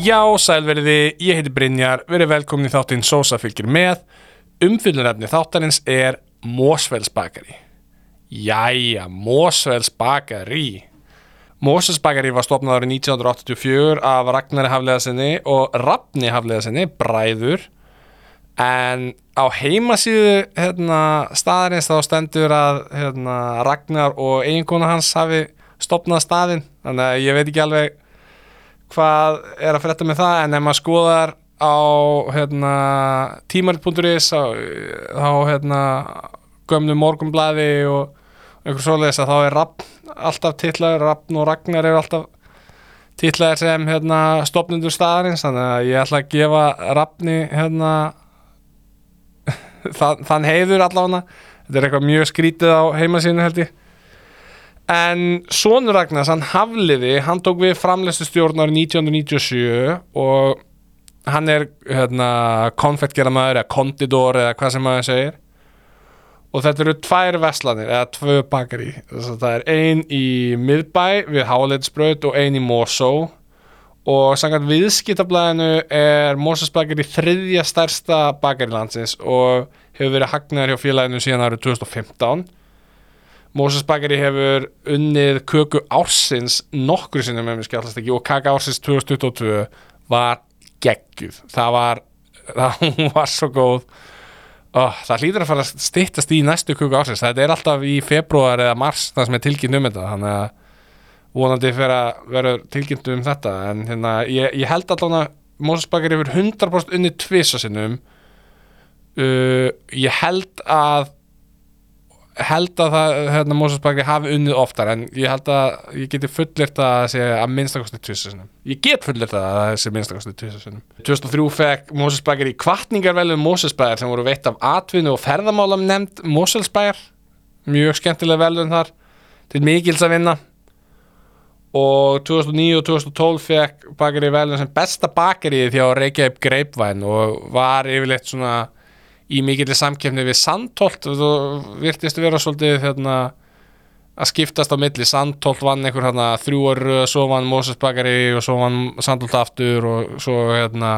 Já, sælveriði, ég heiti Brynjar, verið velkomin í þáttinn Sósa fylgir með. Umfyllunarefni þáttarins er Mósfells bakari. Jæja, Mósfells bakari. Mósfells bakari var stopnað árið 1984 af Ragnari Hafleðarsinni og Rafni Hafleðarsinni, bræður. En á heimasíðu hérna, staðarins þá stendur að hérna, Ragnar og eiginkona hans hafi stopnað staðinn. Þannig að ég veit ekki alveg hvað er að frétta með það en ef maður skoðar á hérna, tímarit.is þá hérna, gömnu morgumblæði og einhver svoleiðis að þá er Rappn alltaf titlaður, Rappn og Ragnar eru alltaf titlaður sem hérna, stopnundur staðarins þannig að ég ætla að gefa Rappni hérna, þann heiður allavega. Þetta er eitthvað mjög skrítið á heimasínu held ég En Sónur Ragnars, hann Hafliði, hann tók við framlestu stjórn árið 1997 og hann er hérna, konfettgerðamæður eða kondidor eða hvað sem maður segir. Og þetta eru tvær veslanir eða tvö bakari það er ein í miðbæ við Háleitsbraut og ein í Mosó. Og samkvæmt viðskiptablaðinu er Mosós bakari þriðja stærsta bakari landsins og hefur verið hagnaður hjá félaginu síðan árið 2015 Moses Bakari hefur unnið köku ársins nokkru sinni með mér skjálfast ekki og kaka ársins 2022 var geggjuð. Það var, það var svo góð. Oh, það hlýtur að fara að stittast í næstu köku ársins. Þetta er alltaf í februar eða mars það sem er tilkynnt um þetta þannig að vonandi fyrir að vera tilkynnt um þetta. En hérna, ég, ég held allavega Moses Bakari hefur 100% unnið tvisa sinnum. Uh, ég held að held að það, hérna, Moses Bakri hafi unnið oftar en ég held að ég geti fullirt að segja að minnstakosti tvisasunum. Ég get fullirt að það sé minnstakosti tvisasunum. 2003 fekk Moses Bakri kvartningarvelum Moses Bæjar sem voru veitt af atvinnu og ferðamálam nefnd Moses Bæjar. Mjög skemmtilega velun þar til mikils að vinna og 2009 og 2012 fekk Bakri velun sem besta bakari því á Reykjavík Greipvæn og var yfirleitt svona í mikillir samkefni við Sandholt. Og virtist að vera svolítið hérna, að skiptast á milli. Sandholt vann einhver hérna, þrjúar svo vann Moses Bakari og svo vann Sandholt aftur og svo hérna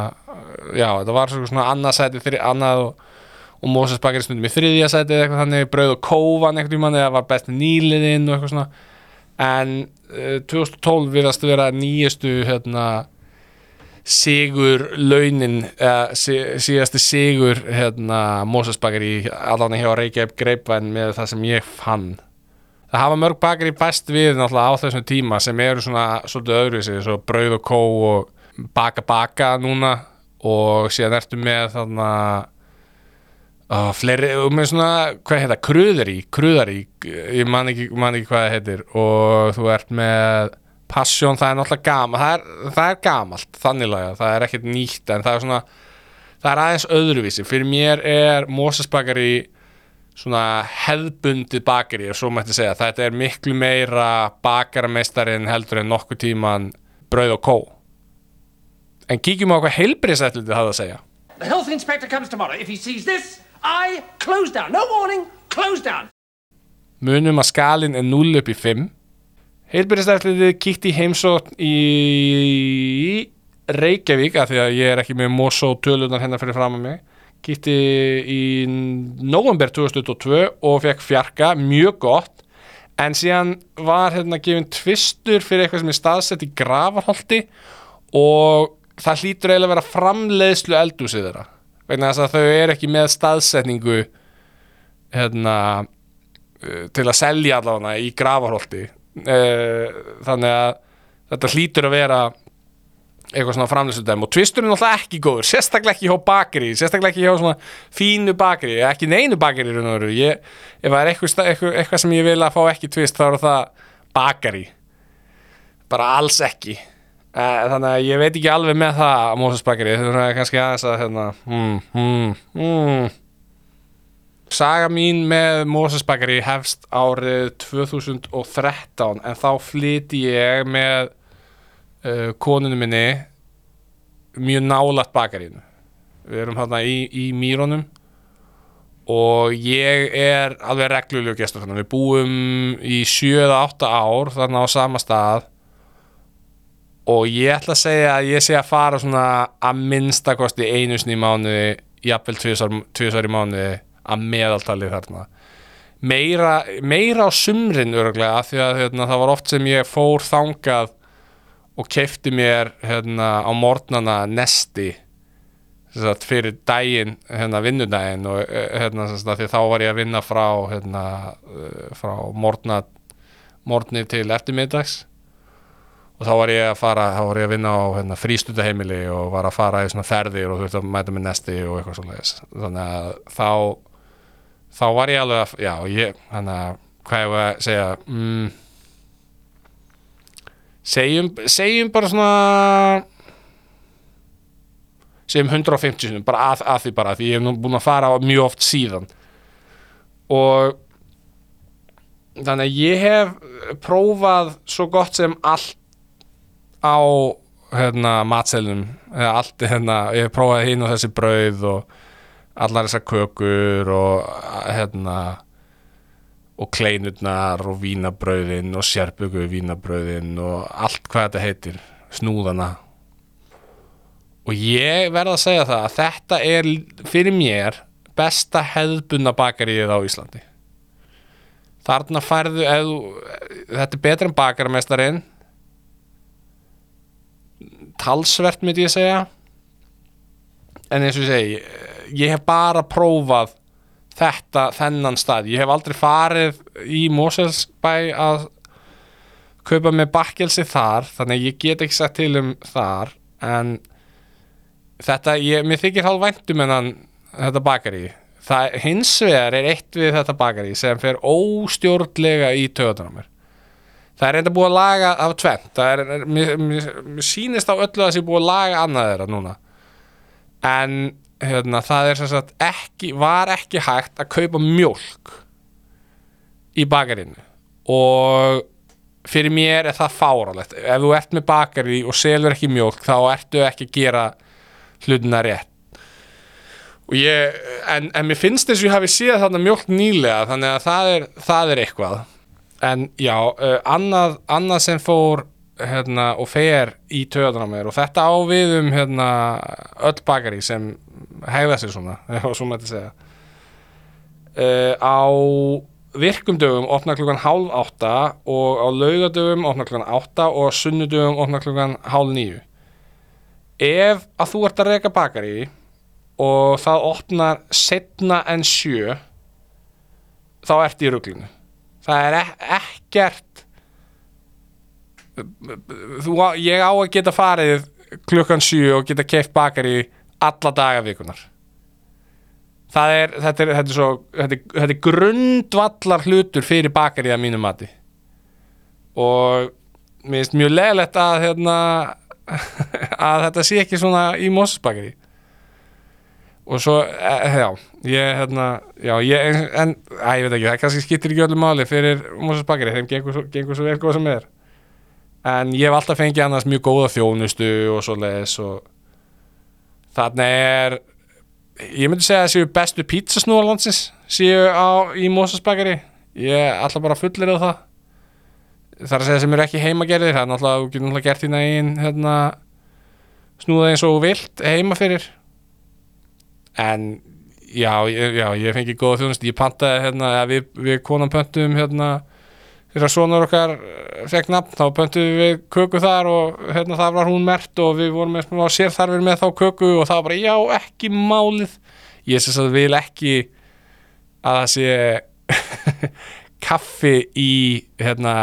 já, þetta var svona annarsæti fyrir annað og, og Moses Bakari stundum í þriðja sæti eða eitthvað þannig, brauð og kóvan einhvern tímann eða var best nýliðinn og eitthvað svona. En uh, 2012 virðast að vera nýjastu hérna sigur launin sí, síðasti sigur hérna, Moses Bakari allan hjá Reykjavík Greipvæn með það sem ég fann. Það hafa mörg Bakari bæst við náttúrulega á þessum tíma sem eru svona svolítið öðruvísi, svo brauð og kó og baka baka núna og síðan ertu með þarna uh, fleiri, með svona hvað heita, kruðari, kruðari ég man ekki, man ekki hvað það heitir og þú ert með Passion, það er náttúrulega gamalt það er, það er gamalt, þannig það er ekkert nýtt en það er svona það er aðeins öðruvísi, fyrir mér er Moses bakari svona hefðbundið bakari og svo mætti segja, þetta er miklu meira bakarameistarinn heldur en nokkuð tíman brauð og kó. En kíkjum á hvað heilbriðsætlitið hafa að segja. The health inspector comes tomorrow. If he sees this, I close down. No warning, close down. munum að skalin er 0 upp í 5 Heilbyrðistæðliðið kíkti í heimsótt í Reykjavík af því að ég er ekki með Mosó tölunar hennar fyrir fram að mig kíkti í november 2022 og fekk fjarka mjög gott en síðan var hérna gefin tvistur fyrir eitthvað sem er staðsett í gravarholti og það hlýtur eiginlega að vera framleiðslu eldúsið þeirra vegna þess að þau eru ekki með staðsetningu hérna uh, til að selja allavega í gravarholti Eh, þannig að þetta hlýtur að vera eitthvað svona framlýsudæm og tvisturinn er náttúrulega ekki góður sérstaklega ekki hjá bakeri, sérstaklega ekki hjá svona fínu bakeri, ekki neinu bakeri ég, ef það er eitthvað, eitthvað, eitthvað sem ég vil að fá ekki tvist þá er það bakeri bara alls ekki. Eh, þannig að ég veit ekki alveg með það Moses bakeri, þetta er kannski aðeins að hérna, hmm, hmm, hmm Saga mín með Moses Bakari hefst árið 2013 en þá flyti ég með uh, konunum minni mjög nálat bakarinu. Við erum hérna í, í Mýrónum og ég er alveg reglulegu gestur þannig. Við búum í 7-8 ár þarna á sama stað og ég ætla að segja að ég sé að fara svona að minnstakosti einu sinni í mánuði jafnvel tvisar í mánuði að meðaltali þarna. Meira, meira á sumrin örgulega af því að hérna, það var oft sem ég fór þangað og kefti mér hérna, á morgnana nesti sagt, fyrir daginn, hérna, vinnudaginn og eh, hérna, sagt, því þá var ég að vinna frá hérna, eh, frá morgna morgni til eftirmiddags. Og þá var ég að fara, þá var ég að vinna á hérna, frístudaheimili og var að fara í svona ferðir og þurfti að mæta með nesti og eitthvað svona þannig að þá þá var ég alveg að, já, ég þannig að, hvað ég var að segja mm, segjum segjum bara svona segjum 150 sinum, bara að, að því bara því ég hef nú búin að fara mjög oft síðan. Og þannig að ég hef prófað svo gott sem allt á hérna, matselum eða allt hérna, ég hef prófað hinn og þessi brauð og allar þessar kökur og hérna og kleinurnar og vínabrauðin og sérbugu vínabrauðin og allt hvað þetta heitir snúðana. Og ég verð að segja það að þetta er fyrir mér besta hefðbunna bakaríið á Íslandi. Þarna færðu eð, þetta er betur en bakarmestarinn talsvert myndi ég segja. En eins og ég segi ég hef bara prófað þetta, þennan stað. Ég hef aldrei farið í Moselsbæ að kaupa með bakkelsi þar þannig ég get ekki sagt til um þar en þetta, ég, mér þykir hálf væntum en þetta bakari það hins vegar er eitt við þetta bakari sem fer óstjórnlega í töðunar mér. Það er reynda búið að laga af tvent það er, mér, mér, mér sýnist á öllu að það sé búið að laga annað þeirra núna. En hérna, það er sem sagt ekki, var ekki hægt að kaupa mjólk í bakarinu og fyrir mér er það fáralegt ef þú ert með bakari og selur ekki mjólk þá ertu ekki að gera hlutina rétt. Ég, en, en mér finnst þess að ég hafi séð þarna mjólk nýlega þannig að það er, það er eitthvað. En já, uh, annað, annað sem fór hérna, og fer í töðan á mér. Og þetta á við um hérna, öll bakari sem hegða sér svona, ef svo mætti segja. Uh, á virkum dögum opna klukkan hálf átta og á laugadögum opna klukkan átta og á sunnudögum opna klukkan hálf níu. Ef að þú ert að reyka bakari og það opnar setna en sjö þá ert í ruglinu. Það er ek ekkert þú, ég á að geta farið klukkan sjö og geta keift bakari alla daga vikunar það er þetta er, þetta er, svo, þetta er, þetta er grundvallar hlutur fyrir bakari að mínu mati. Og mér finnst mjög leðilegt að hérna, að þetta sé ekki svona í Mosesbakari og svo, eh, já ég, hérna, já, ég en, að, ég veit ekki, það kannski skiptir ekki öllu máli fyrir Mosesbakari, þeim gengur, gengur svo vel góð sem er en ég hef alltaf fengið annars mjög góða þjónustu og svo leis og þarna er ég myndi segja að séu bestu pizzasnúar landsins séu á, í Mosesbakari ég ætla bara að fullir það. Það er að segja sem eru ekki heimagerðir það er náttúrulega, þú getur náttúrulega gert þína einn hérna, snúða eins og vilt heima fyrir. En já, já, ég fengi góða þjónust ég pantaði, hérna, við, við konan pöntum hérna, þegar sonur okkar eh, fekk nafn, þá pöntum við köku þar og hérna það var hún mert og við vorum með smá sérþarfir með þá köku og það var bara, já, ekki málið. Ég sem sagt vil ekki að það sé kaffi í hérna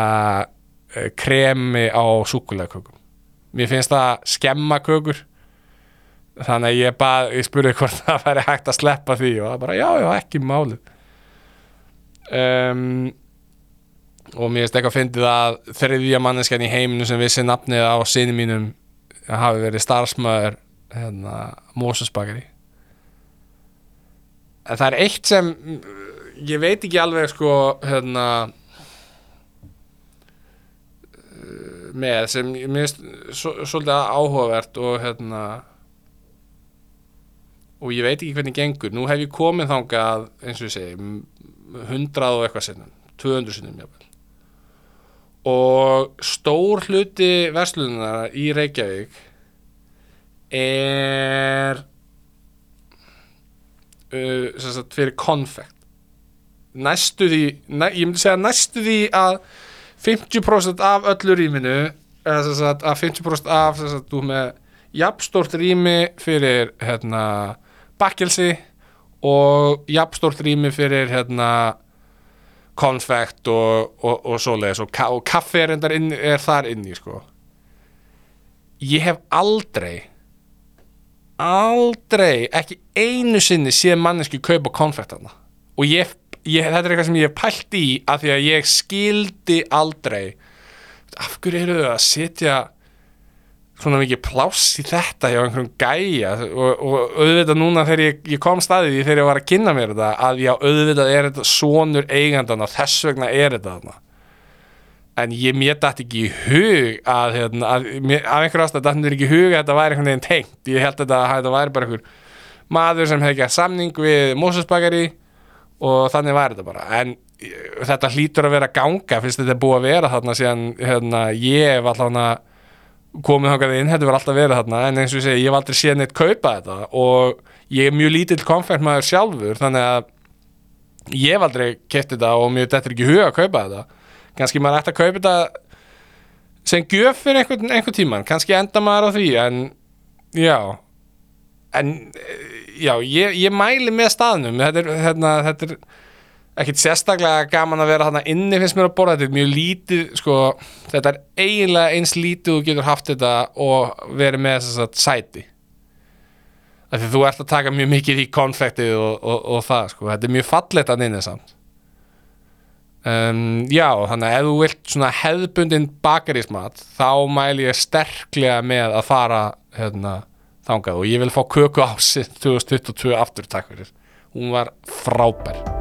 eh, kremi á súkulegakökum mér finnst það skemma kökur. Þannig að ég bað, ég spurði hvort það væri hægt að sleppa því og það bara, já, já, ekki málið. Um, og mér finnst eitthvað fyndið að þriðja manneskjan í heiminu sem vissi nafnið á sinni mínum hafi verið starfsmöður hérna, Mósusbakari það er eitt sem ég veit ekki alveg sko hérna eh, með sem ég minnst svolítið áhugavert og hérna og ég veit ekki hvernig gengur. Nú hef ég komið þangað eins og ég segi 100 og eitthvað sinnum 200 sinnum jafnvel og stór hluti verslunar í Reykjavík er uh, sagt, fyrir konfekt. Næstu því næ, ég myndi segja næstu því að 50% af öllu rýminu eða sagt, að 50% af sagt, þú með jafnstórt rými fyrir hérna, bakkelsi og jafnstórt rými fyrir hérna konfekt og, og, og svoleiðis og, ka og kaffi er, inn, er þar inni sko. ég hef aldrei aldrei ekki einu sinni séð manneski kaupa konfekt hana og ég, ég, þetta er eitthvað sem ég hef pælt í af því að ég skildi aldrei af hverju eru þau að setja svona mikið pláss í þetta hjá einhverjum gæja. Og, og auðvitað núna þegar ég, ég kom staðið í þegar ég var að kynna mér þetta að já auðvitað er þetta sonur eigandan og þess vegna er þetta þarna. En ég mér dætt ekki í hug að, hérna, að af einhverju ástæð dætt mér ekki í hug að þetta væri einhvern veginn tengt. Ég held að þetta væri bara einhver maður sem hefði gert samning við Mosesbakari og þannig var þetta bara. En eh, þetta hlýtur að vera ganga fyrst þetta er búið að vera þarna síðan hérna, ég var alltaf komið þangað inn, þetta verður alltaf verið þarna en eins og ég segi, ég hef aldrei séð neitt kaupa þetta og ég er mjög lítill konfektmaður sjálfur, þannig að ég hef aldrei kett þetta og mér dettur ekki huga að kaupa þetta. Kannski maður ætti að kaupa þetta sem gjöf fyrir einhvern, einhvern tíman kannski enda maður á því en já en eh, já, ég, ég mæli með staðnum þetta er, hérna, þetta er ekkit sérstaklega gaman að vera þarna inni finnst mér að borða. Þetta er mjög lítið sko, þetta er eiginlega eins lítið þú getur haft þetta og verið með þess að sæti. Af því þú ert að taka mjög mikið í konfektið og, og, og það sko, þetta er mjög fallegt að inni samt. Um, já, þannig að ef þú vilt svona hefðbundin bakarísmat þá mæli ég sterklega með að fara hérna, þangað. Og ég vil fá köku ásinn 2022 aftur takk fyrir hún var frábær